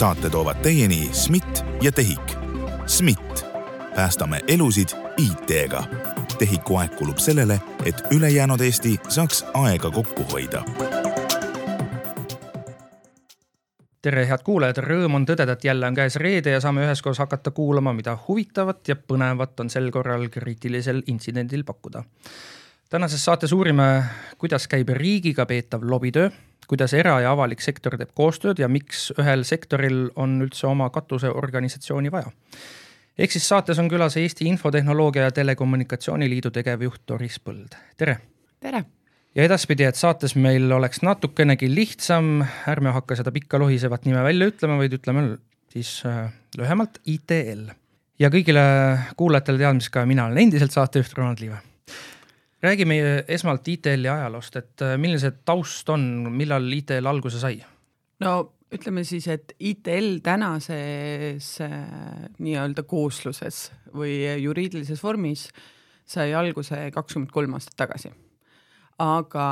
saate toovad teieni SMIT ja TEHIK. SMIT, päästame elusid IT-ga. TEHIK-u aeg kulub sellele, et ülejäänud Eesti saaks aega kokku hoida tere, head kuulajad, rõõm on tõdeda, et jälle on käes reede ja saame üheskoos hakata kuulama, mida huvitavat ja põnevat on sel korral kriitilisel intsidendil pakkuda. Tänases saates uurime, kuidas käib riigiga peetav lobitöö, kuidas era- ja avalik sektor teeb koostööd ja miks ühel sektoril on üldse oma katuseorganisatsiooni vaja. ehk siis saates on külas Eesti Infotehnoloogia ja Telekommunikatsiooni Liidu tegevjuht Doris Põld, tere! tere! ja edaspidi, et saates meil oleks natukenegi lihtsam, ärme hakka seda pikka lohisevat nime välja ütlema, vaid ütleme siis äh, lühemalt ITL. ja kõigile kuulajatele teadmiseks ka, mina olen endiselt saatejuht Ronald Liive. Räägime esmalt ITL-i ajaloost, et äh, milline see taust on, millal ITL alguse sai? no ütleme siis, et ITL tänases äh, nii-öelda koosluses või juriidilises vormis sai alguse kakskümmend kolm aastat tagasi aga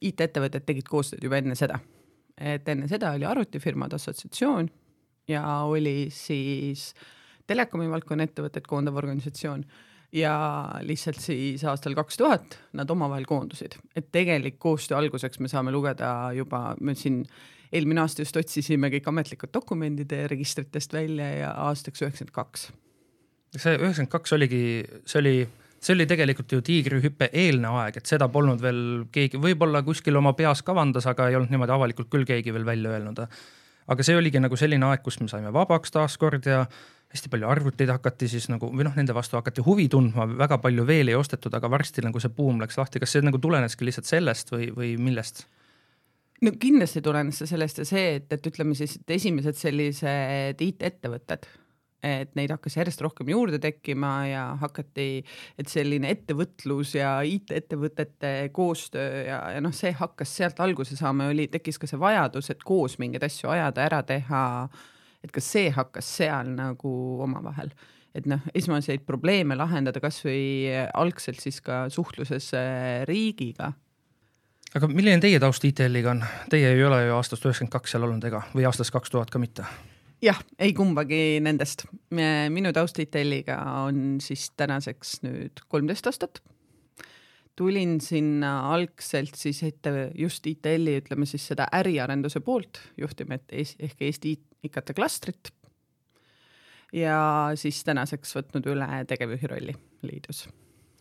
IT-ettevõtted tegid koostööd juba enne seda. et enne seda oli arvutifirmade assotsiatsioon ja oli siis telekomi valdkonna ettevõtteid koondav organisatsioon ja lihtsalt siis aastal kaks tuhat nad omavahel koondusid, et tegelik koostöö alguseks me saame lugeda juba, me siin eelmine aasta just otsisime kõik ametlikud dokumendid registritest välja ja aastaks üheksakümmend kaks. see üheksakümmend kaks oligi, see oli see oli tegelikult ju tiigrihüppe eelne aeg, et seda polnud veel keegi, võib-olla kuskil oma peas kavandas, aga ei olnud niimoodi avalikult küll keegi veel välja öelnud. aga see oligi nagu selline aeg, kus me saime vabaks taaskord ja hästi palju arvuteid hakati siis nagu või noh, nende vastu hakati huvi tundma, väga palju veel ei ostetud, aga varsti nagu see buum läks lahti. kas see nagu tuleneski lihtsalt sellest või, või millest? no kindlasti tulenes see sellest ja see, et, et ütleme siis, et esimesed sellised IT-ettevõtted et neid hakkas järjest rohkem juurde tekkima ja hakati, et selline ettevõtlus ja IT-ettevõtete koostöö ja, ja noh, see hakkas sealt alguse saama ja oli, tekkis ka see vajadus, et koos mingeid asju ajada, ära teha. Et ka see hakkas seal nagu omavahel, et noh, esmaseid probleeme lahendada kasvõi algselt siis ka suhtluses riigiga aga milline teie taust ITL-iga on? Teie ei ole ju aastast üheksakümmend kaks seal olnud ega, või aastast kaks tuhat ka mitte? jah, ei kumbagi nendest. minu taust ITL-iga on siis tänaseks nüüd kolmteist aastat. tulin sinna algselt siis ette just ITL-i, ütleme siis seda äriarenduse poolt juhtima, et ehk Eesti IKT klastrit. ja siis tänaseks võtnud üle tegevjuhi rolli liidus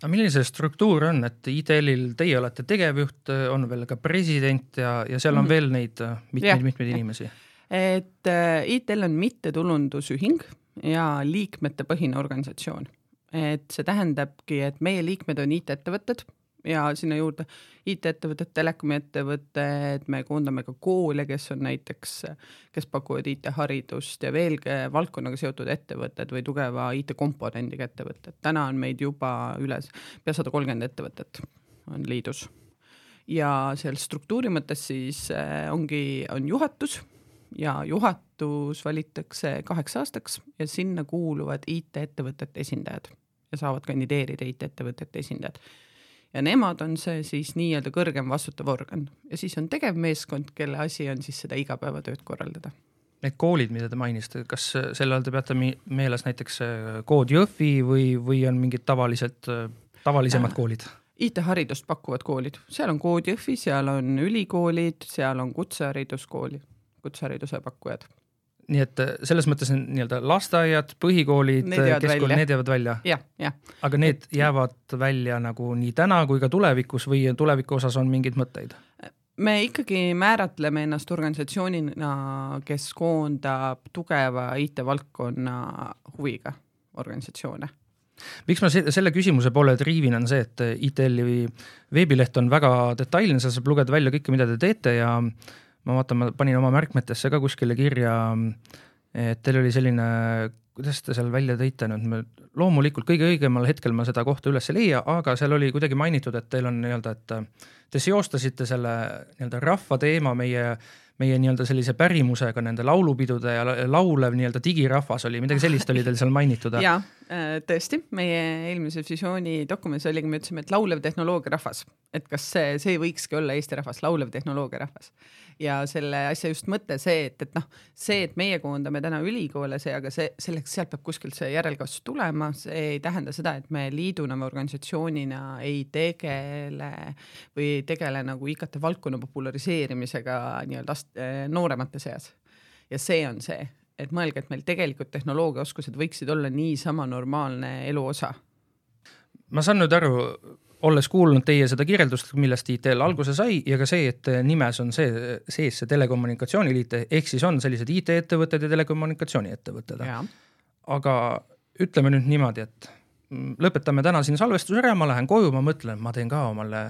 aga milline see struktuur on, et ITL-il teie olete tegevjuht, on veel ka president ja, ja seal on mm -hmm. veel neid mitmeid-mitmeid inimesi et äh, ITL on mittetulundusühing ja liikmetepõhine organisatsioon. et see tähendabki, et meie liikmed on IT-ettevõtted ja sinna juurde IT-ettevõtted, telekomiettevõtted, me koondame ka koole, kes on näiteks, kes pakuvad IT-haridust ja veel valdkonnaga seotud ettevõtted või tugeva IT-komponendiga ettevõtted. täna on meid juba üle pea sada kolmkümmend ettevõtet on liidus. ja seal struktuuri mõttes siis äh, ongi, on juhatus ja juhatus valitakse kaheks aastaks ja sinna kuuluvad IT-ettevõtete esindajad ja saavad kandideerida IT-ettevõtete esindajad. Ja nemad on see siis nii-öelda kõrgem vastutav organ ja siis on tegevmeeskond, kelle asi on siis seda igapäevatööd korraldada. Need koolid, mida te mainisite, kas selle all te peate meeles näiteks Kood Jõhvi või, või on mingid tavalised, tavalisemad koolid? IT-haridust pakuvad koolid, seal on Kood Jõhvi, seal on ülikoolid, seal on kutsehariduskooli kutsehariduse pakkujad. Nii et äh, selles mõttes nii-öelda lasteaiad, põhikoolid, keskkool, need jäävad välja? jah, jah. aga need jäävad välja nagu nii täna kui ka tulevikus või tuleviku osas on mingeid mõtteid? me ikkagi määratleme ennast organisatsioonina, kes koondab tugeva IT-valdkonna huviga organisatsioone miks ma selle küsimuse poole triivin, on see, et ITL-i veebileht on väga detailne, seal saab lugeda välja kõike, mida te teete ja ma vaatan, ma panin oma märkmetesse ka kuskile kirja, et teil oli selline, kuidas te seal välja tõite nüüd, loomulikult kõige õigemal hetkel ma seda kohta üles ei leia, aga seal oli kuidagi mainitud, et teil on nii-öelda, et te seostasite selle nii-öelda rahva teema meie meie nii-öelda sellise pärimusega nende laulupidude ja laulev nii-öelda digirahvas oli, midagi sellist oli teil seal mainitud? Äh, tõesti, meie eelmise visiooni dokumendis oligi, me ütlesime, et laulev tehnoloogia rahvas, et kas see, see võikski olla Eesti rahvas, laulev tehnoloogia rahvas. ja selle asja just mõte see, et, et noh, see, et meie koondame täna ülikoole, see, aga see selleks, sealt peab kuskilt see järelkasv tulema, see ei tähenda seda, et me liiduna või organisatsioonina ei tegele või ei tegele nagu IKT valdkonna populariseerimisega nii-öelda nooremate seas. ja see on see et mõelge, et meil tegelikult tehnoloogiaoskused võiksid olla niisama normaalne elu osa. ma saan nüüd aru, olles kuulnud teie seda kirjeldust, millest ITL alguse sai ja ka see, et nimes on see sees see telekommunikatsiooniliit, ehk siis on sellised IT-ettevõtted ja telekommunikatsiooniettevõtted. aga ütleme nüüd niimoodi, et lõpetame täna siin salvestuse ära, ma lähen koju, ma mõtlen, ma teen ka omale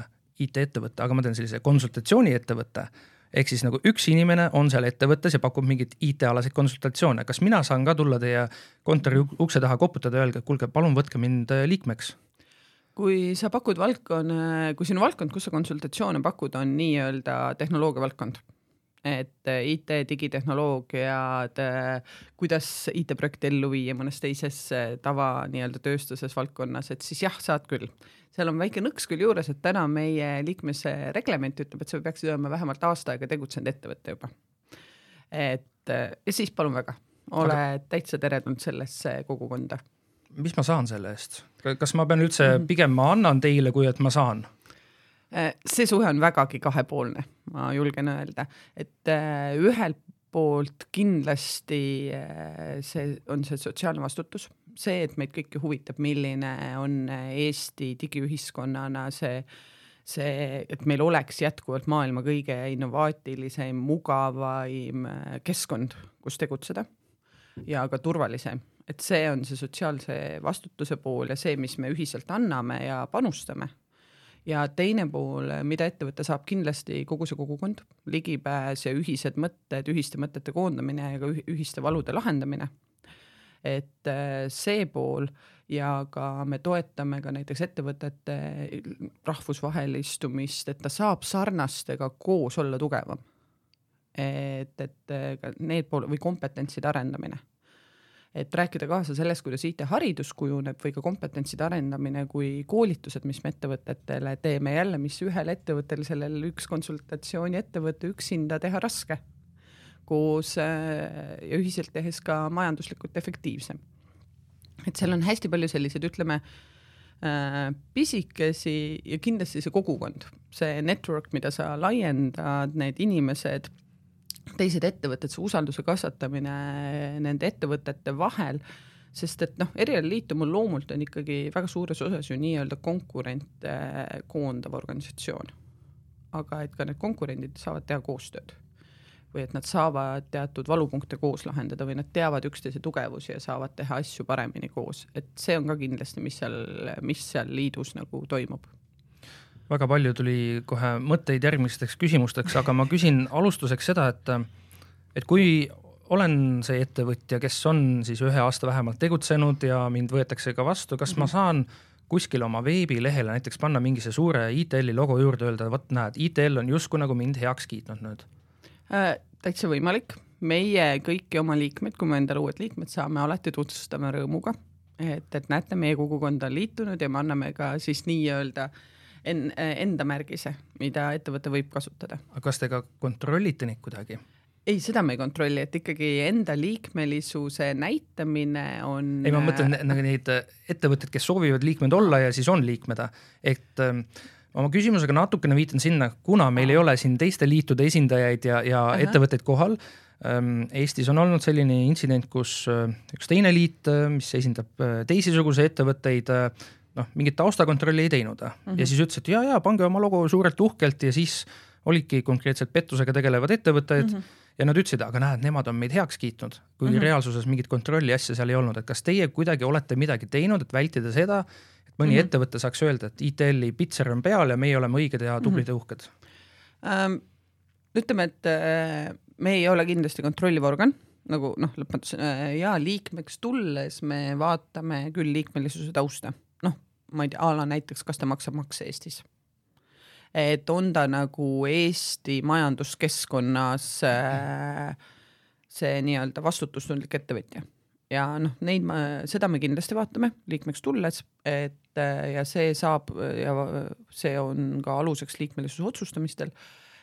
IT-ettevõtte, aga ma teen sellise konsultatsiooniettevõtte ehk siis nagu üks inimene on seal ettevõttes ja pakub mingeid IT-alaseid konsultatsioone, kas mina saan ka tulla teie kontori ukse taha koputada ja öelda, et kuulge, palun võtke mind äh, liikmeks? kui sa pakud valdkonna, kui sinu valdkond, kus sa konsultatsioone pakud, on nii-öelda tehnoloogia valdkond et äh, IT, digitehnoloogiad, äh, kuidas IT-projekte ellu viia mõnes teises tava nii-öelda tööstuses valdkonnas, et siis jah, saad küll seal on väike nõks küll juures, et täna meie liikmese reglement ütleb, et sa peaksid olema vähemalt aasta aega tegutsenud ettevõte juba. et ja siis palun väga, ole Aga... täitsa teretulnud sellesse kogukonda. mis ma saan selle eest, kas ma pean üldse mm, -hmm. pigem ma annan teile, kui et ma saan? Äh, see suhe on vägagi kahepoolne, ma julgen öelda, et äh, ühelt poolt kindlasti äh, see on see sotsiaalne vastutus. See, et meid kõiki huvitab, milline on Eesti digiühiskonnana see, see, et meil oleks jätkuvalt maailma kõige innovaatilisem, mugavaim keskkond, kus tegutseda ja ka turvalisem, et see on see sotsiaalse vastutuse pool ja see, mis me ühiselt anname ja panustame ja teine pool, mida ettevõte saab kindlasti kogu see kogukond, ligipääs ja ühised mõtted, ühiste mõtete koondamine ja ka ühiste valude lahendamine et äh, see pool ja ka me toetame ka näiteks ettevõtete rahvusvahelistumist, et ta saab sarnastega koos olla tugevam. et, et äh, need pool või kompetentside arendamine et rääkida kaasa sellest, kuidas IT-haridus kujuneb või ka kompetentside arendamine kui koolitused, mis me ettevõtetele teeme jälle, mis ühel ettevõttel, sellel üks konsultatsiooni ettevõte üksinda teha raske koos äh, ja ühiselt tehes ka majanduslikult efektiivsem. et seal on hästi palju selliseid, ütleme äh, pisikesi ja kindlasti see kogukond, see network, mida sa laiendad, need inimesed, teised ettevõtted, see usalduse kasvatamine nende ettevõtete vahel, sest et noh, erialaliit mul loomult on ikkagi väga suures osas ju nii-öelda konkurente koondav organisatsioon. aga et ka need konkurendid saavad teha koostööd või et nad saavad teatud valupunkte koos lahendada või nad teavad üksteise tugevusi ja saavad teha asju paremini koos, et see on ka kindlasti, mis seal, mis seal liidus nagu toimub. Väga palju tuli kohe mõtteid järgmisteks küsimusteks, aga ma küsin alustuseks seda, et, et kui olen see ettevõtja, kes on siis ühe aasta vähemalt tegutsenud ja mind võetakse ka vastu, kas mm -hmm. ma saan kuskil oma veebilehele näiteks panna mingise suure ITL-i logo juurde, öelda vot näed, ITL on justkui nagu mind heaks kiitnud nüüd äh,? täitsa võimalik, meie kõiki oma liikmeid, kui me endale uued liikmed saame, alati tutvustame rõõmuga, et, et näete, meie kogukond on liitunud ja me anname ka siis nii-öelda en, enda märgise, mida ettevõte võib kasutada. aga kas te ka kontrollite neid kuidagi? ei, seda me ei kontrolli, et ikkagi enda liikmelisuse näitamine on. ei, ma mõtlen nagu neid ettevõtteid, kes soovivad liikmed olla ja siis on liikmed, et ähm, oma küsimusega natukene viitan sinna, kuna meil ei ole siin teiste liitude esindajaid ja, ja Aha. ettevõtteid kohal. Ähm, Eestis on olnud selline intsident, kus äh, üks teine liit, äh, mis esindab äh, teisisuguseid ettevõtteid, noh, mingit taustakontrolli ei teinud mm -hmm. ja siis ütles, et ja, ja pange oma logo suurelt uhkelt ja siis olidki konkreetselt pettusega tegelevad ettevõtted mm. -hmm ja nad ütlesid, aga näed, nemad on meid heaks kiitnud, kuigi mm -hmm. reaalsuses mingit kontrolli asja seal ei olnud, et kas teie kuidagi olete midagi teinud, et vältida seda, mõni mm -hmm. ettevõte saaks öelda, et ITL-i pitser on peal ja meie oleme õiged ja tublid ja mhm. uhked ähm,? ütleme, et äh, me ei ole kindlasti kontrolliv organ, nagu noh, lõpmatus äh, ja liikmeks tulles me vaatame küll liikmelisuse tausta, noh, ma ei tea, a la näiteks, kas ta maksab makse Eestis et on ta nagu Eesti majanduskeskkonnas äh, see nii-öelda vastutustundlik ettevõtja ja noh, neid ma, seda me kindlasti vaatame liikmeks tulles, et ja see saab ja see on ka aluseks liikmelisuse otsustamistel.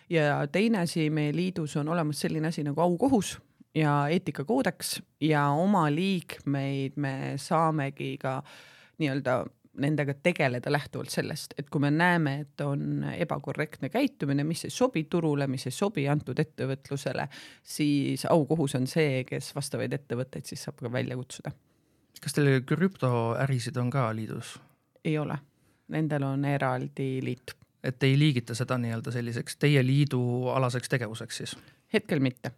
ja teine asi, meie liidus on olemas selline asi nagu aukohus ja eetikakoodeks ja oma liikmeid me saamegi ka nii-öelda nendega tegeleda lähtuvalt sellest, et kui me näeme, et on ebakorrektne käitumine, mis ei sobi turule, mis ei sobi antud ettevõtlusele, siis aukohus on see, kes vastavaid ettevõtteid siis saab ka välja kutsuda. kas teil krüptoärisid on ka liidus? ei ole, nendel on eraldi liit. et ei liigita seda nii-öelda selliseks teie liidu alaseks tegevuseks siis? hetkel mitte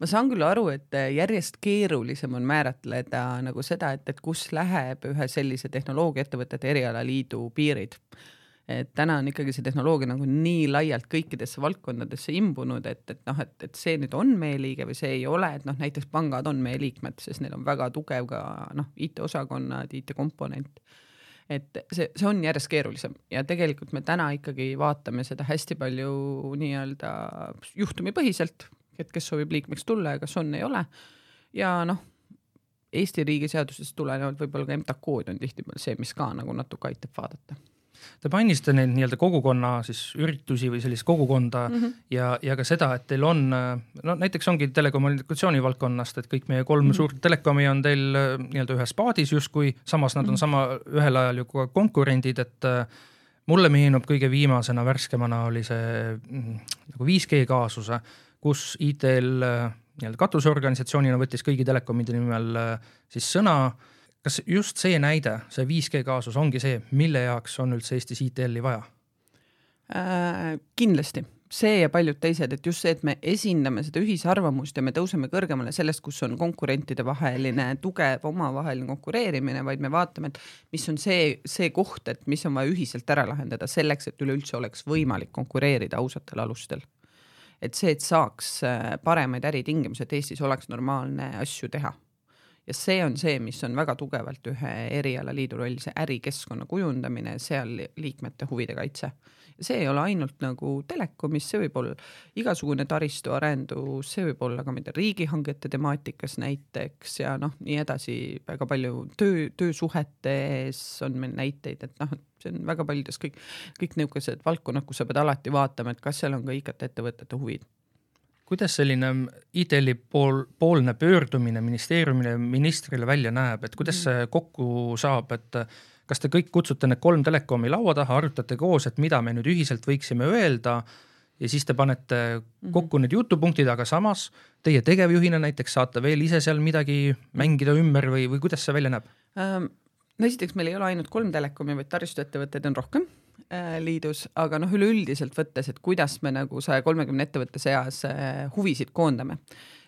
ma saan küll aru, et äh, järjest keerulisem on määratleda nagu seda, et, et kus läheb ühe sellise tehnoloogiaettevõtete erialaliidu piirid. et täna on ikkagi see tehnoloogia nagu nii laialt kõikidesse valdkondadesse imbunud, et, et noh, et, et see nüüd on meie liige või see ei ole, et noh, näiteks pangad on meie liikmed, sest neil on väga tugev ka noh, IT-osakonnad, IT-komponent et see, see on järjest keerulisem ja tegelikult me täna ikkagi vaatame seda hästi palju nii-öelda juhtumipõhiselt, et kes soovib liikmeks tulla ja kas on, ei ole. ja noh, Eesti riigi seadusest tulenevalt võib-olla ka MTA kood on tihtipeale see, mis ka nagu natuke aitab vaadata Te mainisite neid nii-öelda kogukonna siis üritusi või sellist kogukonda mm -hmm. ja, ja ka seda, et teil on, no näiteks ongi telekommunikatsiooni valdkonnast, et kõik meie kolm mm -hmm. suurt telekomi on teil nii-öelda ühes paadis justkui, samas nad on mhm. sama ühel ajal ju ka konkurendid, et mulle meenub kõige viimasena, värskemana oli see mm, nagu 5G kaasuse kus ITL äh, nii-öelda katusorganisatsioonina võttis kõigi telekomide nimel äh, siis sõna. kas just see näide, see 5G kaasus ongi see, mille jaoks on üldse Eestis ITL-i vaja äh,? kindlasti see ja paljud teised, et just see, et me esindame seda ühisarvamust ja me tõuseme kõrgemale sellest, kus on konkurentide vaheline tugev omavaheline konkureerimine, vaid me vaatame, et mis on see, see koht, et mis on vaja ühiselt ära lahendada selleks, et üleüldse oleks võimalik konkureerida ausatel alustel et see, et saaks äh, paremaid äritingimusi, et Eestis oleks normaalne asju teha. ja see on see, mis on väga tugevalt ühe erialaliidu roll, see ärikeskkonna kujundamine, seal liikmete huvide kaitse see ei ole ainult nagu telekomis, see võib olla igasugune taristuarendus, see võib olla ka mida riigihangete temaatikas näiteks ja noh, nii edasi, väga palju töö, töösuhetes on meil näiteid, et noh, see on väga paljudes kõik, kõik niisugused valdkonnad, kus sa pead alati vaatama, et kas seal on ka IKT-ettevõtete huvid kuidas selline ITL-i pool, poolne pöördumine ministeeriumile, ministrile välja näeb, et kuidas mhm. see kokku saab, et kas te kõik kutsute need kolm telekomi laua taha, arutate koos, et mida me nüüd ühiselt võiksime öelda ja siis te panete mhm. kokku need jutupunktid, aga samas teie tegevjuhina näiteks saate veel ise seal midagi mängida ümber või, või kuidas see välja näeb ähm,? no esiteks, meil ei ole ainult kolm telekomi, vaid taristuettevõtteid on rohkem äh, liidus, aga noh, üleüldiselt võttes, et kuidas me nagu saja kolmekümne ettevõtte seas äh, huvisid koondame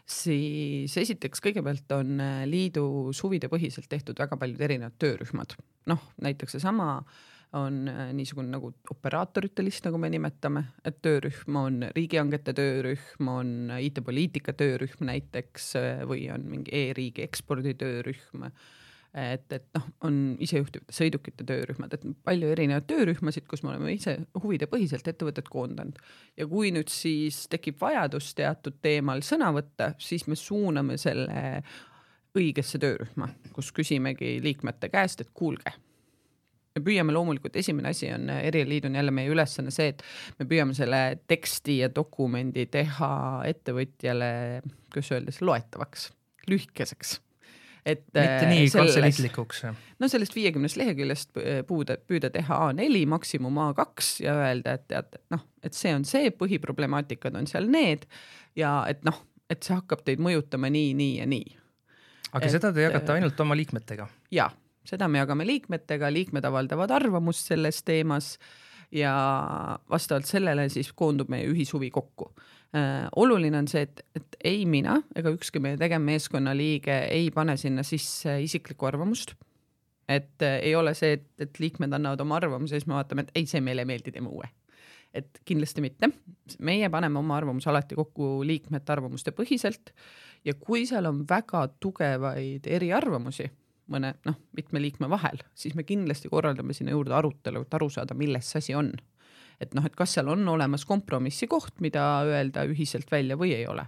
siis esiteks kõigepealt on äh, liidus huvide põhiselt tehtud väga paljud erinevad töörühmad, noh näiteks seesama on äh, niisugune nagu operaatorite list, nagu me nimetame, et töörühm on riigihangete töörühm, on IT-poliitika töörühm näiteks äh, või on mingi e-riigi ekspordi töörühm et, et noh, on isejuhtivate sõidukite töörühmad, et palju erinevaid töörühmasid, kus me oleme ise huvide põhiselt ettevõtted koondanud. ja kui nüüd siis tekib vajadus teatud teemal sõna võtta, siis me suuname selle õigesse töörühma, kus küsimegi liikmete käest, et kuulge me püüame loomulikult, esimene asi on, Eriliit on jälle meie ülesanne see, et me püüame selle teksti ja dokumendi teha ettevõtjale, kuidas öelda, loetavaks, lühikeseks et mitte nii äh, kantseliitlikuks. no sellest viiekümnest leheküljest puude, püüda teha A4, maksimum A2 ja öelda, et tead, et noh, et see on see, põhiproblemaatikad on seal need ja et noh, et see hakkab teid mõjutama nii, nii ja nii. aga et, seda te jagate ainult oma liikmetega? jaa, seda me jagame liikmetega, liikmed avaldavad arvamust selles teemas ja vastavalt sellele siis koondub meie ühishuvi kokku äh,. Oluline on see, et, et ei mina ega ükski meie tegevmeeskonna liige ei pane sinna sisse isiklikku arvamust. et äh, ei ole see, et, et liikmed annavad oma arvamuse ja siis me vaatame, et ei, see meile ei meeldi, teeme uue. et kindlasti mitte, meie paneme oma arvamuse alati kokku liikmete arvamuste põhiselt ja kui seal on väga tugevaid eriarvamusi mõne noh, mitme liikme vahel, siis me kindlasti korraldame sinna juurde arutelu, et aru saada, milles see asi on et noh, et kas seal on olemas kompromissi koht, mida öelda ühiselt välja või ei ole.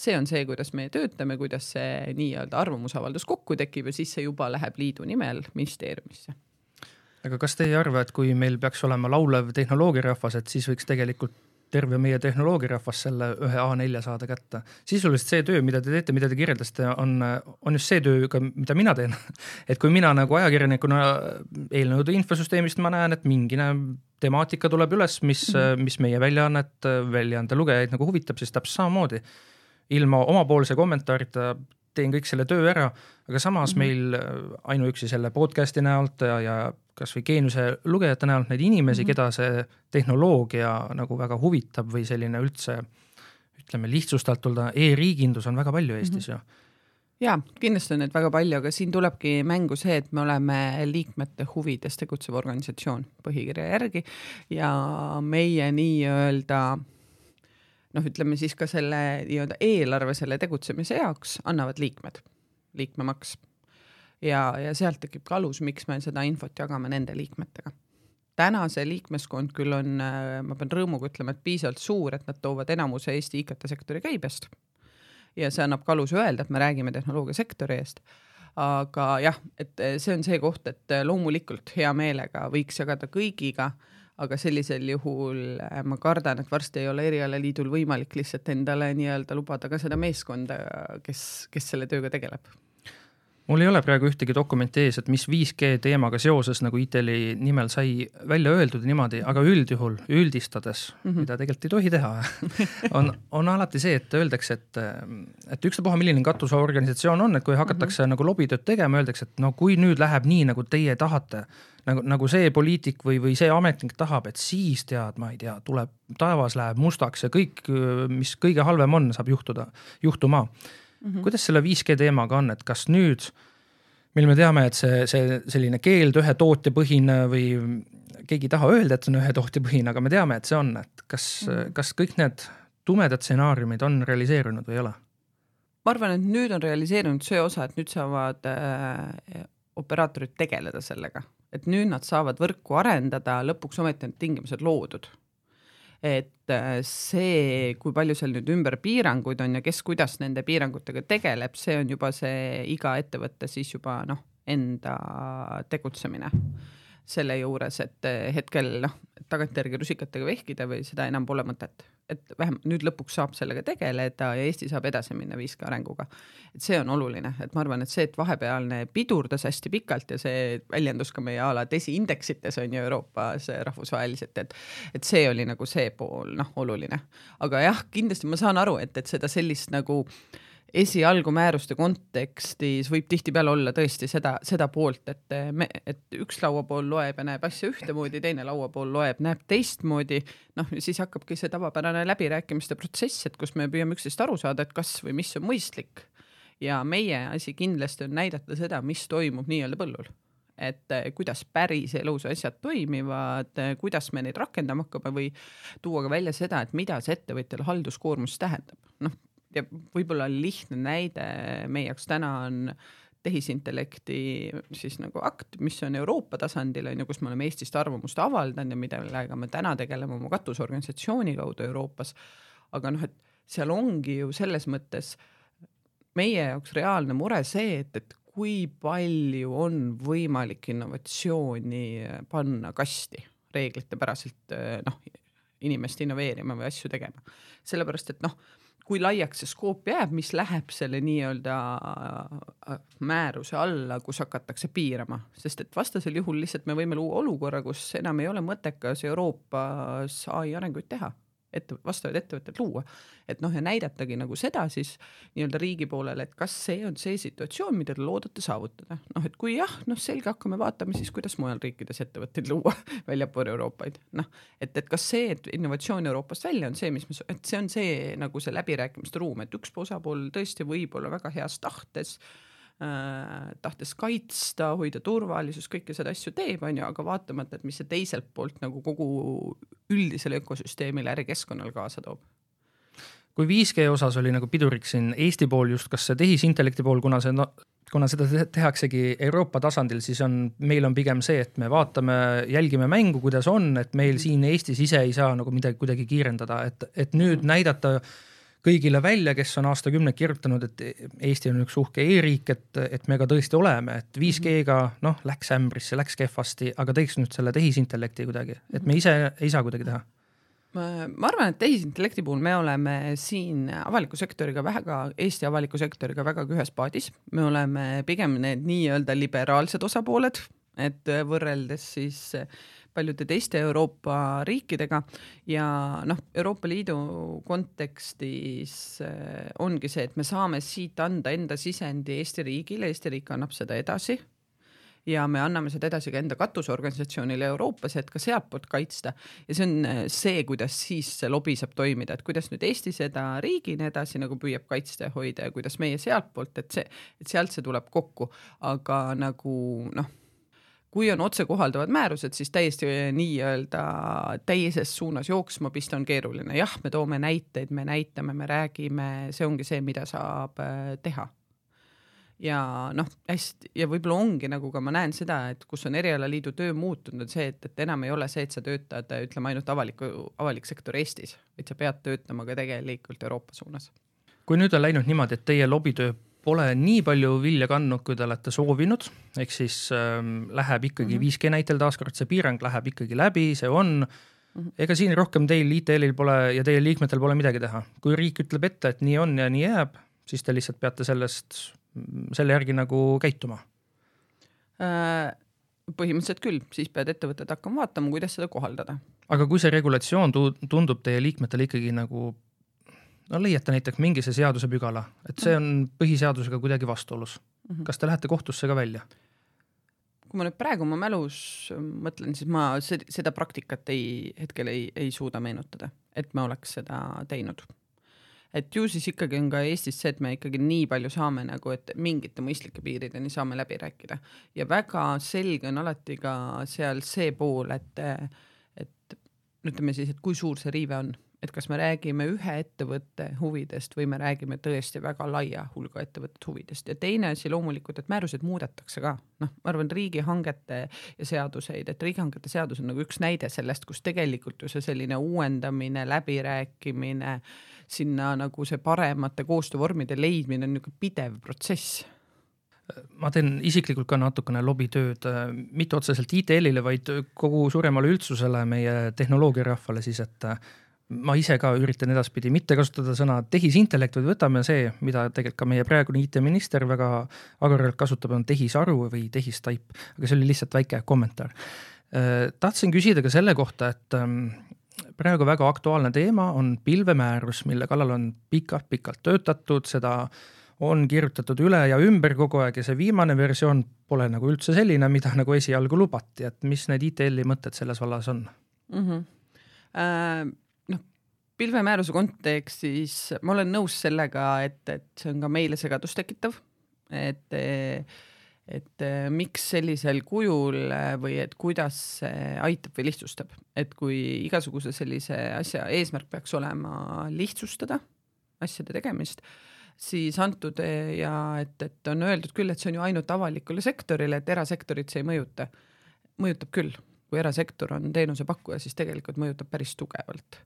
see on see, kuidas me töötame, kuidas see nii-öelda arvamusavaldus kokku tekib ja siis see juba läheb liidu nimel ministeeriumisse aga kas te ei arva, et kui meil peaks olema laulev tehnoloogirahvas, et siis võiks tegelikult terve meie tehnoloogirahvas selle ühe A4 saada kätte. sisuliselt see töö, mida te teete, mida te kirjeldasite, on, on just see töö ka, mida mina teen. et kui mina nagu ajakirjanikuna eelnõude infosüsteemist ma näen, et mingine temaatika tuleb üles, mis mm, mis meie väljaannet, väljaande lugejaid nagu huvitab, siis täpselt samamoodi. ilma omapoolse kommentaarita teen kõik selle töö ära, aga samas mm meil ainuüksi selle podcast'i näolt ja, ja kasvõi geeniuse lugejate näol neid inimesi mm, -hmm. keda see tehnoloogia nagu väga huvitab või selline üldse ütleme lihtsustatult e-riigindus on väga palju Eestis mm -hmm. ju jaa, kindlasti on neid väga palju, aga siin tulebki mängu see, et me oleme liikmete huvides tegutsev organisatsioon põhikirja järgi ja meie nii-öelda noh, ütleme siis ka selle nii-öelda eelarve selle tegutsemise jaoks annavad liikmed, liikmemaks ja, ja sealt tekib ka alus, miks me seda infot jagame nende liikmetega. täna see liikmeskond küll on, ma pean rõõmuga ütlema, et piisavalt suur, et nad toovad enamuse Eesti IKT-sektori käibest. Ja see annab ka aluse öelda, et me räägime tehnoloogiasektori eest. Aga jah, et äh, see on see koht, et äh, loomulikult hea meelega võiks jagada kõigiga, aga sellisel juhul ma kardan, et varsti ei ole erialaliidul võimalik lihtsalt endale nii-öelda lubada ka seda meeskonda, kes, kes selle tööga tegeleb mul ei ole praegu ühtegi dokumenti ees, et mis 5G teemaga seoses nagu ITL-i nimel sai välja öeldud niimoodi, aga üldjuhul üldistades mm, -hmm. mida tegelikult ei tohi teha on, on alati see, et öeldakse, et, et ükstapuha, milline katusorganisatsioon on, et kui hakatakse mm -hmm. nagu lobitööd tegema, öeldakse, et no kui nüüd läheb nii, nagu teie tahate, nagu, nagu see poliitik või, või see ametnik tahab, et siis tead, ma ei tea, tuleb, taevas läheb mustaks ja kõik, mis kõige halvem on, saab juhtuda, juhtuma mm. -hmm. kuidas selle 5G teemaga on, et kas nüüd, mil me teame, et see, see selline keeld ühe tootjapõhine või keegi ei taha öelda, et see on ühe tootjapõhine, aga me teame, et see on, et kas mm, -hmm. kas kõik need tumedad stsenaariumid on realiseerunud või ei ole? ma arvan, et nüüd on realiseerunud see osa, et nüüd saavad äh, operaatorid tegeleda sellega, et nüüd nad saavad võrku arendada, lõpuks ometi on tingimused loodud et äh, see, kui palju seal nüüd ümber piiranguid on ja kes kuidas nende piirangutega tegeleb, see on juba see iga ettevõtte siis juba noh, enda tegutsemine selle juures, et eh, hetkel noh, tagantjärgi rusikatega vehkida või seda enam pole mõtet. et vähemalt nüüd lõpuks saab sellega tegeleda ja Eesti saab edasi minna 5G arenguga. et see on oluline, et ma arvan, et see, et vahepealne pidurdas hästi pikalt ja see väljendus ka meie a la desiindeksites on ju Euroopas rahvusvaheliselt, et et see oli nagu see pool noh, oluline. aga jah, kindlasti ma saan aru, et, et seda sellist nagu äh, esialgu määruste kontekstis võib tihtipeale olla tõesti seda, seda poolt, et me, et üks lauapool loeb ja näeb asja ühtemoodi, teine lauapool loeb, näeb teistmoodi. noh, siis hakkabki see tavapärane läbirääkimiste protsess, et kus me püüame üksteist aru saada, et kas või mis on mõistlik. ja meie asi kindlasti on näidata seda, mis toimub nii-öelda põllul et kuidas päriselus asjad toimivad, kuidas me neid rakendama hakkame või tuua ka välja seda, et mida see ettevõtjale halduskoormus tähendab. noh, ja võib-olla lihtne näide meie jaoks täna on tehisintellekti siis nagu akt, mis on Euroopa tasandil on ju, kus me oleme Eestist arvamust avaldanud ja millega me täna tegeleme oma katusorganisatsiooni kaudu Euroopas. aga noh, et seal ongi ju selles mõttes meie jaoks reaalne mure see, et, et kui palju on võimalik innovatsiooni panna kasti reeglitepäraselt noh, inimest innoveerima või asju tegema. sellepärast et noh kui laiaks see skoop jääb, mis läheb selle nii-öelda äh, määruse alla, kus hakatakse piirama, sest et vastasel juhul lihtsalt me võime luua olukorra, kus enam ei ole mõttekas Euroopas ai arenguid teha ette, vastavaid ettevõtteid luua. et noh, ja näidatagi nagu seda siis nii-öelda riigi poolele, et kas see on see situatsioon, mida te loodate saavutada. noh, et kui jah, noh selge, hakkame vaatama siis, kuidas mujal riikides ettevõtteid luua väljapoole Euroopaid. noh, et, et kas see, et innovatsioon Euroopast välja on see, mis me, et see on see nagu see läbirääkimiste ruum, et üks osapool tõesti võib olla väga heas tahtes äh, tahtes kaitsta, hoida turvalisust, kõike seda asju teeb, on ju, aga vaatamata, et mis see teiselt poolt nagu kogu üldisele ökosüsteemile, ärikeskkonnale kaasa toob. Kui 5G osas oli nagu piduriks siin Eesti pool just, kas see tehisintellekti pool, kuna see no, kuna seda tehaksegi Euroopa tasandil, siis on, meil on pigem see, et me vaatame, jälgime mängu, kuidas on, et meil siin Eestis ise ei saa nagu midagi kuidagi kiirendada, et, et nüüd näidata kõigile välja, kes on aastakümneid kirjutanud, et Eesti on üks uhke e-riik, et, et me ka tõesti oleme, et 5G-ga noh, läks ämbrisse, läks kehvasti, aga teeks nüüd selle tehisintellekti kuidagi, et me ise ei saa kuidagi teha. Ma arvan, et tehisintellekti puhul me oleme siin avaliku sektoriga väga, Eesti avaliku sektoriga vägagi ühes paadis, me oleme pigem need nii-öelda liberaalsed osapooled, et võrreldes siis paljude teiste Euroopa riikidega. Ja noh, Euroopa Liidu kontekstis eh, ongi see, et me saame siit anda enda sisendi Eesti riigile, Eesti riik annab seda edasi. Ja me anname seda edasi ka enda katusorganisatsioonile Euroopas, et ka sealtpoolt kaitsta. ja see on äh, see, kuidas siis see lobi saab toimida, et kuidas nüüd Eesti seda riigina edasi nagu püüab kaitsta ja hoida ja kuidas meie sealtpoolt, et see, et sealt see tuleb kokku, aga nagu noh kui on otsekohalduvad määrused, siis täiesti nii-öelda teises suunas jooksma pista on keeruline, jah, me toome näiteid, me näitame, me räägime, see ongi see, mida saab äh, teha ja noh, hästi ja võib-olla ongi nagu ka ma näen seda, et kus on erialaliidu töö muutunud, on see, et, et enam ei ole see, et sa töötad, ütleme ainult avaliku, avalik sektor Eestis, vaid sa pead töötama ka tegelikult Euroopa suunas. kui nüüd on läinud niimoodi, et teie lobitöö pole nii palju vilja kandnud, kui te olete soovinud, ehk siis ähm, läheb ikkagi mm -hmm. 5G näitel taaskord see piirang läheb ikkagi läbi, see on Mm -hmm. ega siin rohkem teil ITL-il pole ja teie liikmetel pole midagi teha, kui riik ütleb ette, et nii on ja nii jääb, siis te lihtsalt peate sellest selle järgi nagu käituma? Äh, põhimõtteliselt küll, siis peavad ettevõtted hakkama vaatama, kuidas seda kohaldada. aga kui see regulatsioon tundub teie liikmetele ikkagi nagu no leiate näiteks mingi see seadusepügala, et see on põhiseadusega kuidagi vastuolus mm, -hmm. kas te lähete kohtusse ka välja? kui ma nüüd praegu oma mälus mõtlen, siis ma seda praktikat ei, hetkel ei, ei suuda meenutada, et me oleks seda teinud et ju siis ikkagi on ka Eestis see, et me ikkagi nii palju saame nagu, et mingite mõistlike piirideni saame läbi rääkida ja väga selge on alati ka seal see pool, et, et ütleme siis, et kui suur see riive on, et kas me räägime ühe ettevõtte huvidest või me räägime tõesti väga laia hulga ettevõtete huvidest. Ja teine asi loomulikult, et määrused muudetakse ka, noh, ma arvan, riigihangete ja seaduseid, et riigihangete seadus on nagu üks näide sellest, kus tegelikult ju see selline uuendamine, läbirääkimine sinna nagu see paremate koostöövormide leidmine on niisugune pidev protsess. Ma teen isiklikult ka natukene lobitööd, mitte otseselt ITL-ile, vaid kogu suuremale üldsusele, meie tehnoloogiarahvale siis, et ma ise ka üritan edaspidi mitte kasutada sõna tehisintellekt, vaid võtame see, mida tegelikult ka meie praegune IT-minister väga agaralt kasutab, on tehisaru või tehistaip, aga see oli lihtsalt väike kommentaar. tahtsin küsida ka selle kohta, et praegu väga aktuaalne teema on pilvemäärus, mille kallal on pikalt-pikalt töötatud, seda on kirjutatud üle ja ümber kogu aeg ja see viimane versioon pole nagu üldse selline, mida nagu esialgu lubati, et mis need ITL-i mõtted selles vallas on mm? -hmm. Äh, pilvemääruse kontekstis ma olen nõus sellega, et, et see on ka meile segadust tekitav, et et miks sellisel kujul või et kuidas see aitab või lihtsustab, et kui igasuguse sellise asja eesmärk peaks olema lihtsustada asjade tegemist, siis antud ja et, et on öeldud küll, et see on ju ainult avalikule sektorile, et erasektorit see ei mõjuta. mõjutab küll, kui erasektor on teenusepakkuja, siis tegelikult mõjutab päris tugevalt.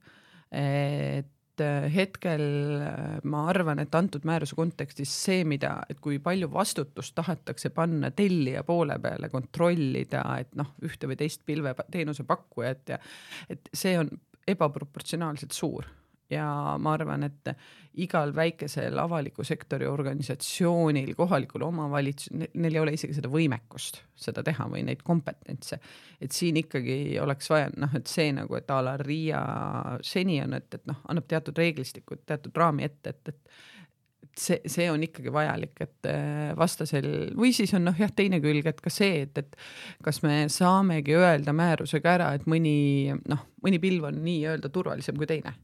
Et äh, hetkel äh, ma arvan, et antud määruse kontekstis see, mida, et kui palju vastutust tahetakse panna tellija poole peale, kontrollida, et noh, ühte või teist pilveteenuse pakkujat ja et see on ebaproportsionaalselt suur ja ma arvan, et igal väikesel avaliku sektori organisatsioonil, kohalikul omavalitsusel, neil ei ole isegi seda võimekust seda teha või neid kompetentse. et siin ikkagi oleks vaja noh, et see nagu, et a la RIA seni on, et, et noh, annab teatud reeglistikud, teatud raami ette, et, et see, see on ikkagi vajalik, et äh, vastasel või siis on noh, jah, teine külg, et ka see, et, et kas me saamegi öelda määrusega ära, et mõni noh, mõni pilv on nii-öelda turvalisem kui teine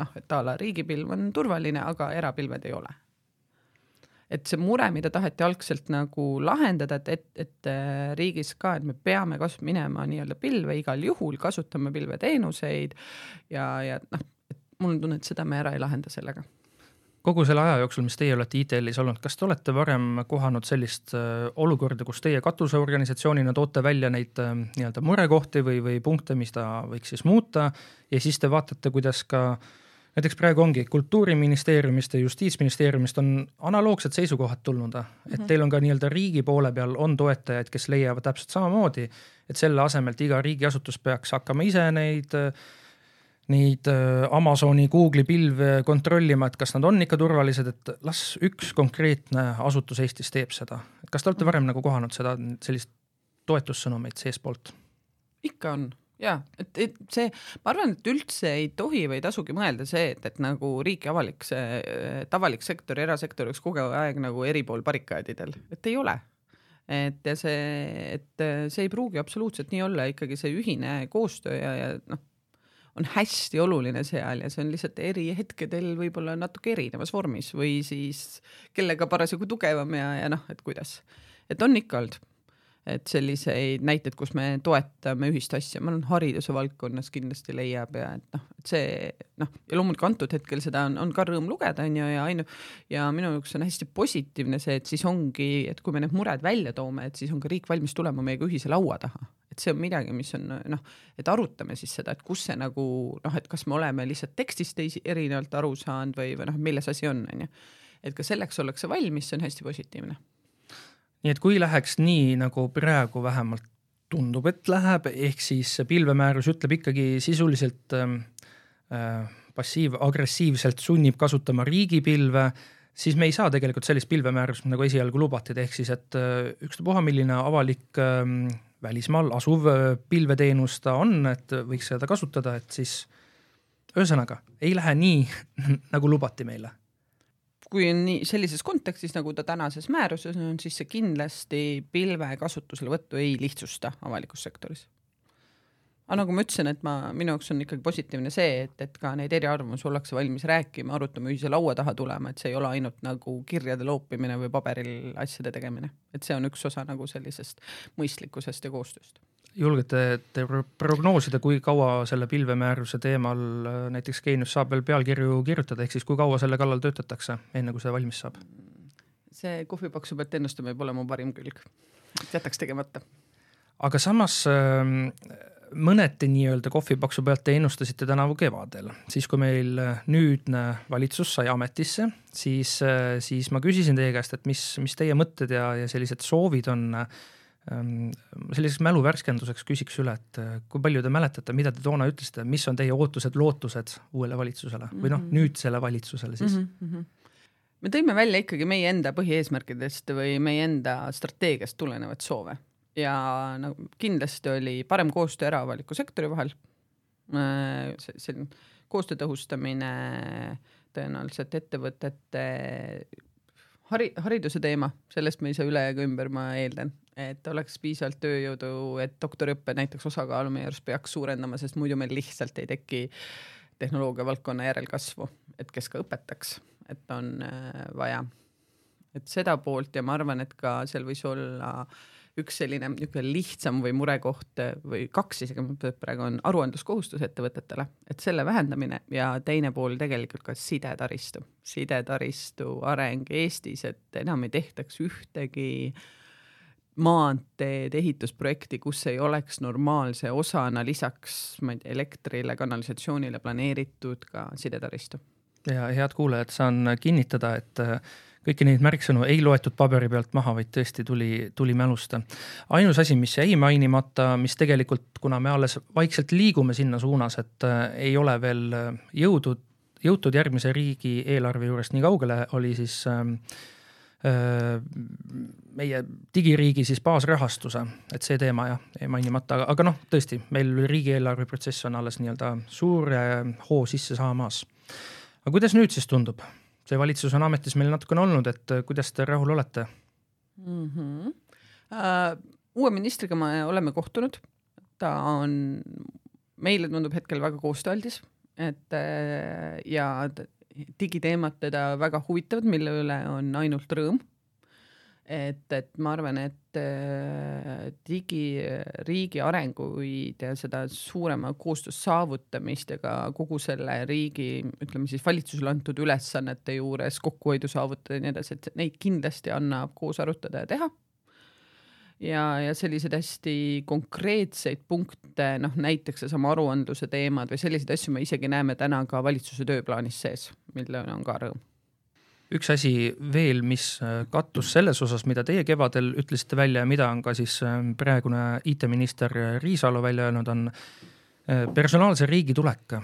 noh, et a la riigipilv on turvaline, aga erapilved ei ole. et see mure, mida taheti algselt nagu lahendada, et, et, et äh, riigis ka, et me peame kas minema nii-öelda pilve igal juhul, kasutama pilveteenuseid ja, ja noh, et mul on tunne, et seda me ära ei lahenda sellega kogu selle aja jooksul, mis teie olete ITL-is olnud, kas te olete varem kohanud sellist äh, olukorda, kus teie katuseorganisatsioonina toote välja neid äh, nii-öelda murekohti või, või punkte, mis ta võiks siis muuta ja siis te vaatate, kuidas ka näiteks praegu ongi Kultuuriministeeriumist ja Justiitsministeeriumist on analoogsed seisukohad tulnud, et mm -hmm. teil on ka nii-öelda riigi poole peal on toetajaid, kes leiavad täpselt samamoodi, et selle asemel, et iga riigiasutus peaks hakkama ise neid neid Amazoni, Google'i pilve kontrollima, et kas nad on ikka turvalised, et las üks konkreetne asutus Eestis teeb seda. et kas te olete varem nagu kohanud seda, sellist toetussõnumeid seestpoolt? ikka on ja et, et see, ma arvan, et üldse ei tohi või ei tasugi mõelda see, et, et nagu riik ja avalik, see, et avalik sektor ja erasektor oleks kogu aeg nagu eri pool barrikaadidel, et ei ole. et ja see, et see ei pruugi absoluutselt nii olla, ikkagi see ühine koostöö ja, ja noh, on hästi oluline seal ja see on lihtsalt eri hetkedel võib-olla natuke erinevas vormis või siis kellega parasjagu tugevam ja, ja noh, et kuidas. et on ikka olnud et selliseid näiteid, kus me toetame ühist asja, ma arvan, hariduse valdkonnas kindlasti leiab ja et noh, et see noh, ja loomulikult antud hetkel seda on, on ka rõõm lugeda, on ju, ja ainu- ja minu jaoks on hästi positiivne see, et siis ongi, et kui me need mured välja toome, et siis on ka riik valmis tulema meiega ühise laua taha. et see on midagi, mis on noh, et arutame siis seda, et kus see nagu noh, et kas me oleme lihtsalt tekstist teisi erinevalt aru saanud või, või noh, milles asi on, on ju. et ka selleks ollakse valmis, see on hästi positiivne nii et kui läheks nii, nagu praegu vähemalt tundub, et läheb, ehk siis pilvemäärus ütleb ikkagi sisuliselt ähm, äh, passiiv-agressiivselt sunnib kasutama riigipilve, siis me ei saa tegelikult sellist pilvemäärust, nagu esialgu lubati, ehk siis, et äh, ükstapuha, milline avalik äh, välismaal asuv äh, pilveteenus ta on, et võiks seda kasutada, et siis ühesõnaga ei lähe nii, nagu lubati meile kui on nii sellises kontekstis, nagu ta tänases määruses on, siis see kindlasti pilve kasutuselevõttu ei lihtsusta avalikus sektoris. aga nagu ma ütlesin, et ma, minu jaoks on ikkagi positiivne see, et, et ka neid eriarvamusi ollakse valmis rääkima, arutama, ühise laua taha tulema, et see ei ole ainult nagu kirjade loopimine või paberil asjade tegemine, et see on üks osa nagu sellisest mõistlikkusest ja koostööst julgete te prognoosida, kui kaua selle pilvemääruse teemal äh, näiteks Geenius saab veel pealkirju kirjutada, ehk siis kui kaua selle kallal töötatakse, enne kui see valmis saab? see kohvipaksu pealt ennustamine pole mu parim külg, jätaks tegemata. aga samas ähm, mõneti nii-öelda kohvipaksu pealt te ennustasite tänavu kevadel, siis kui meil nüüdne valitsus sai ametisse, siis, äh, siis ma küsisin teie käest, et mis, mis teie mõtted ja, ja sellised soovid on äh, selliseks mälu värskenduseks küsiks üle, et äh, kui palju te mäletate, mida te toona ütlesite, mis on teie ootused-lootused uuele valitsusele või noh, mhm. nüüdsele valitsusele siis mm? -hmm. me tõime välja ikkagi meie enda põhieesmärkidest või meie enda strateegiast tulenevaid soove ja no kindlasti oli parem koostöö eraavaliku sektori vahel. Äh, selline koostöö tõhustamine, tõenäoliselt ettevõtete hari-, hariduse teema, sellest me ei saa üle ega ümber, ma eeldan, et oleks piisavalt tööjõudu, et doktoriõppe näiteks osakaalu meie arust peaks suurendama, sest muidu meil lihtsalt ei teki tehnoloogia valdkonna järelkasvu, et kes ka õpetaks, et on äh, vaja. et seda poolt ja ma arvan, et ka seal võis olla äh, üks selline niisugune lihtsam või murekoht või kaks isegi, praegu on aruandluskohustus ettevõtetele, et selle vähendamine ja teine pool tegelikult ka sidetaristu, sidetaristu areng Eestis, et enam ei tehtaks ühtegi maanteede ehitusprojekti, kus ei oleks normaalse osana lisaks, ma ei tea, elektrile, kanalisatsioonile planeeritud ka sidetaristu. ja head kuulajad, saan kinnitada, et kõiki neid märksõnu ei loetud paberi pealt maha, vaid tõesti tuli, tuli mälust. ainus asi, mis jäi mainimata, mis tegelikult, kuna me alles vaikselt liigume sinna suunas, et äh, ei ole veel äh, jõudnud, jõutud järgmise riigieelarve juurest nii kaugele, oli siis äh, meie digiriigi siis baasrahastuse, et see teema jah, jäi mainimata, aga noh, tõesti, meil riigieelarve protsess on alles nii-öelda suure hoo sisse saamas. aga kuidas nüüd siis tundub? see valitsus on ametis meil natukene olnud, et äh, kuidas te rahul olete mm? -hmm. Uh, uue ministriga me oleme kohtunud, ta on, meile tundub hetkel väga koostööaldis, et uh, ja digiteemad teda väga huvitavad, mille üle on ainult rõõm et, et ma arvan, et äh, digiriigi arenguid ja seda suurema koostöö saavutamist ja ka kogu selle riigi, ütleme siis valitsusele antud ülesannete juures kokkuhoidu saavutada ja nii edasi, et neid kindlasti annab koos arutada ja teha. Ja, ja selliseid hästi konkreetseid punkte, noh näiteks seesama aruandluse teemad või selliseid asju me isegi näeme täna ka valitsuse tööplaanis sees, mille on ka rõõm üks asi veel, mis äh, kattus selles osas, mida teie kevadel ütlesite välja ja mida on ka siis äh, praegune IT-minister Riisalo välja öelnud, on personaalse riigi tulek.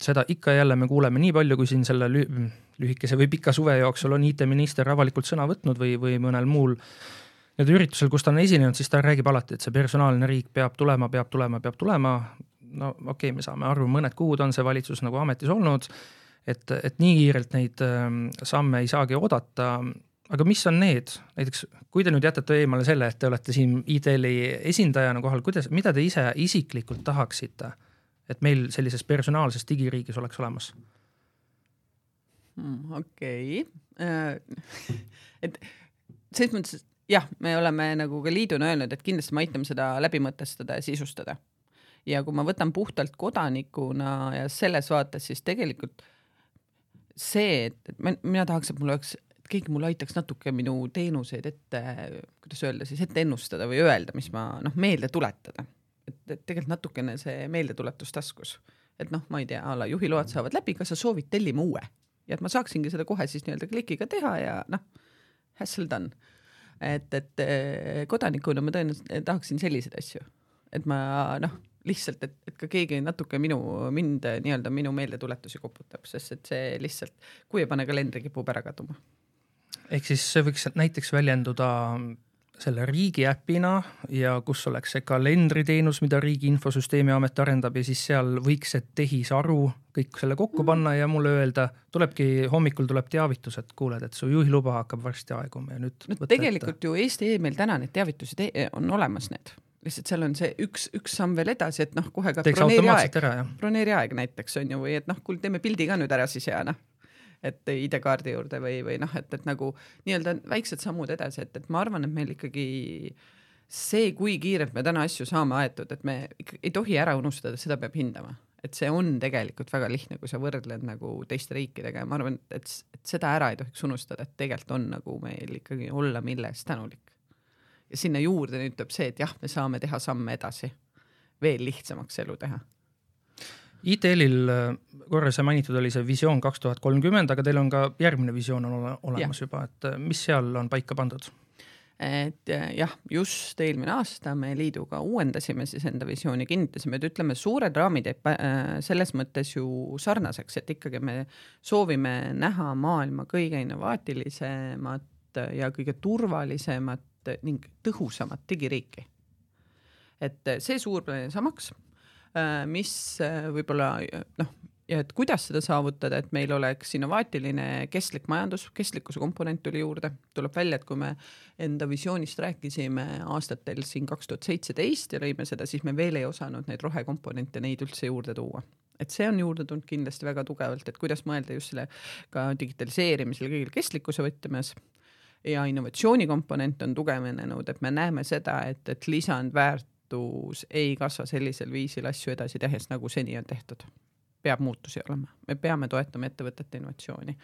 seda ikka ja jälle me kuuleme nii palju, kui siin selle lühikese või pika suve jooksul on IT-minister avalikult sõna võtnud või, või mõnel muul nii-öelda üritusel, kus ta on esinenud, siis ta räägib alati, et see personaalne riik peab tulema, peab tulema, peab tulema. no okei okay,, me saame aru, mõned kuud on see valitsus nagu ametis olnud, et, et nii kiirelt neid ähm, samme ei saagi oodata aga mis on need, näiteks kui te nüüd jätate eemale selle, et te olete siin ITL-i esindajana kohal, kuidas, mida te ise isiklikult tahaksite, et meil sellises personaalses digiriigis oleks olemas? Hmm, okei, äh, et selles mõttes, jah, me oleme nagu ka liiduna öelnud, et kindlasti me aitame seda läbi mõtestada ja sisustada. ja kui ma võtan puhtalt kodanikuna ja selles vaates, siis tegelikult see, et, et mina tahaks, et mul oleks, et keegi mulle aitaks natuke minu teenuseid ette, kuidas öelda siis, ette ennustada või öelda, mis ma noh, meelde tuletada. et, et tegelikult natukene see meeldetuletus taskus, et noh, ma ei tea, a la juhiload saavad läbi, kas sa soovid tellima uue ja et ma saaksingi seda kohe siis nii-öelda klikiga teha ja noh, hassle done et, et eh, kodanikuna ma tõenäoliselt tahaksin selliseid asju, et ma noh, lihtsalt, et, et ka keegi natuke minu, mind nii-öelda minu meeldetuletusi koputab, sest et see lihtsalt, kui ei pane kalendri, kipub ära kaduma. ehk siis see võiks näiteks väljenduda selle riigi äpina ja kus oleks see kalendriteenus, mida Riigi Infosüsteemi Amet arendab ja siis seal võiks see tehisaru kõik selle kokku panna ja mulle öelda, tulebki hommikul tuleb teavitus, et kuuled, et su juhiluba hakkab varsti aeguma ja nüüd. no tegelikult ette. ju Eesti e-mail täna neid teavitusi on olemas need lihtsalt seal on see üks, üks samm veel edasi, et noh, kohe ka broneeri aeg, broneeri aeg näiteks on ju, või et noh, kuule, teeme pildi ka nüüd ära siis ja noh et ID-kaardi juurde või, või noh, et, et nagu nii-öelda väiksed sammud edasi, et, et ma arvan, et meil ikkagi see, kui kiirelt me täna asju saame aetud, et me ei tohi ära unustada, seda peab hindama, et see on tegelikult väga lihtne, kui sa võrdled nagu teiste riikidega ja ma arvan, et, et seda ära ei tohiks unustada, et tegelikult on nagu meil ikkagi olla mille eest tänulik. ja sinna juurde nüüd tuleb see, et jah, me saame teha samme edasi, veel lihtsamaks elu teha ITL-il äh, korra sai mainitud, oli see visioon kaks tuhat kolmkümmend, aga teil on ka järgmine visioon on ole, olemas ja. juba, et äh, mis seal on paika pandud? et äh, jah, just eelmine aasta me liiduga uuendasime siis enda visiooni, kinnitasime, et ütleme, suured raamid jääb selles mõttes ju sarnaseks, et ikkagi me soovime näha maailma kõige innovaatilisemat ja kõige turvalisemat ning tõhusamat digiriiki. et see suur plaan samaks Äh, mis äh, võib-olla noh, ja et kuidas seda saavutada, et meil oleks innovaatiline kestlik majandus, kestlikkuse komponent tuli juurde, tuleb välja, et kui me enda visioonist rääkisime aastatel siin kaks tuhat seitseteist ja lõime seda, siis me veel ei osanud neid rohekomponente, neid üldse juurde tuua. Et see on juurde tulnud kindlasti väga tugevalt, et kuidas mõelda just selle ka digitaliseerimisele kõigil kestlikkuse võtmes. Ja innovatsiooni komponent on tugevnenud, et me näeme seda, et, et lisandväärt väärtus ei kasva sellisel viisil asju edasi tehes, nagu seni on tehtud. peab muutusi olema, me peame toetama ettevõtete innovatsiooni.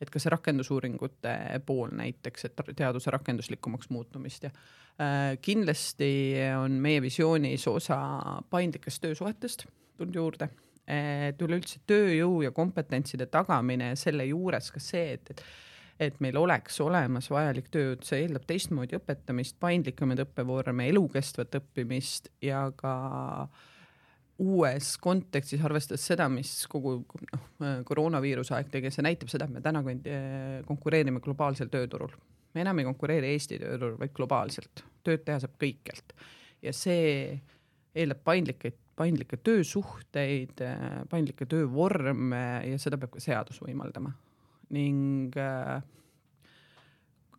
et ka see rakendusuuringute pool näiteks, et teaduse rakenduslikumaks muutumist ja äh, kindlasti on meie visioonis osa paindlikest töösuhetest tulnud juurde et üleüldse tööjõu ja kompetentside tagamine selle juures ka see, et, et et meil oleks olemas vajalik töö, see eeldab teistmoodi õpetamist, paindlikumaid õppevorme, elukestvat õppimist ja ka uues kontekstis, arvestades seda, mis kogu noh, koroonaviiruse aeg tegi, see näitab seda, et me täna konkureerime globaalsel tööturul. me enam ei konkureeri Eesti tööturul, vaid globaalselt. tööd teha saab kõikjalt ja see eeldab paindlikke, paindlikke töösuhteid, paindlikke töövorme ja seda peab ka seadus võimaldama ning äh,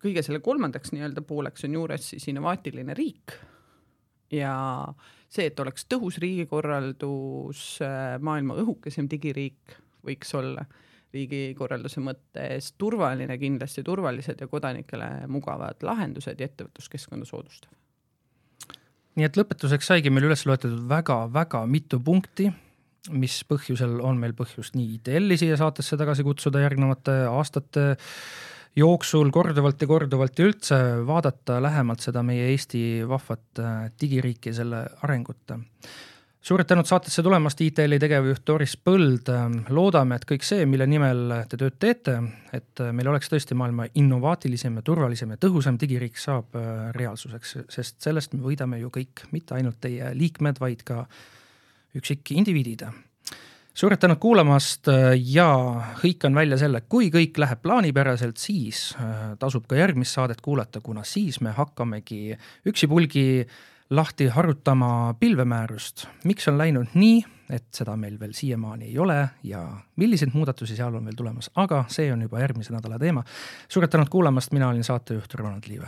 kõige selle kolmandaks nii-öelda pooleks on juures siis innovaatiline riik ja see, et oleks tõhus riigikorraldus, äh, maailma õhukesem digiriik võiks olla riigikorralduse mõttes turvaline kindlasti, turvalised ja kodanikele mugavad lahendused ja ettevõtluskeskkonda soodustav. nii et lõpetuseks saigi meil üles loetud väga-väga mitu punkti mis põhjusel on meil põhjust nii ITL-i siia saatesse tagasi kutsuda järgnevate aastate jooksul korduvalt ja korduvalt ja üldse vaadata lähemalt seda meie Eesti vahvat digiriiki ja selle arengut suured tänud saatesse tulemast, ITL-i tegevjuht Doris Põld. loodame, et kõik see, mille nimel te tööd teete, et meil oleks tõesti maailma innovaatilisem ja turvalisem ja tõhusam digiriik, saab äh, reaalsuseks, sest sellest me võidame ju kõik, mitte ainult teie liikmed, vaid ka üksikindiviidid suured tänud kuulamast äh, ja hõikan välja selle, kui kõik läheb plaanipäraselt, siis äh, tasub ka järgmist saadet kuulata, kuna siis me hakkamegi üksipulgi lahti harutama pilvemäärust, miks on läinud nii, et seda meil veel siiamaani ei ole ja milliseid muudatusi seal on veel tulemas, aga see on juba järgmise nädala teema. suured tänud kuulamast, mina olin saatejuht Ronald Liive.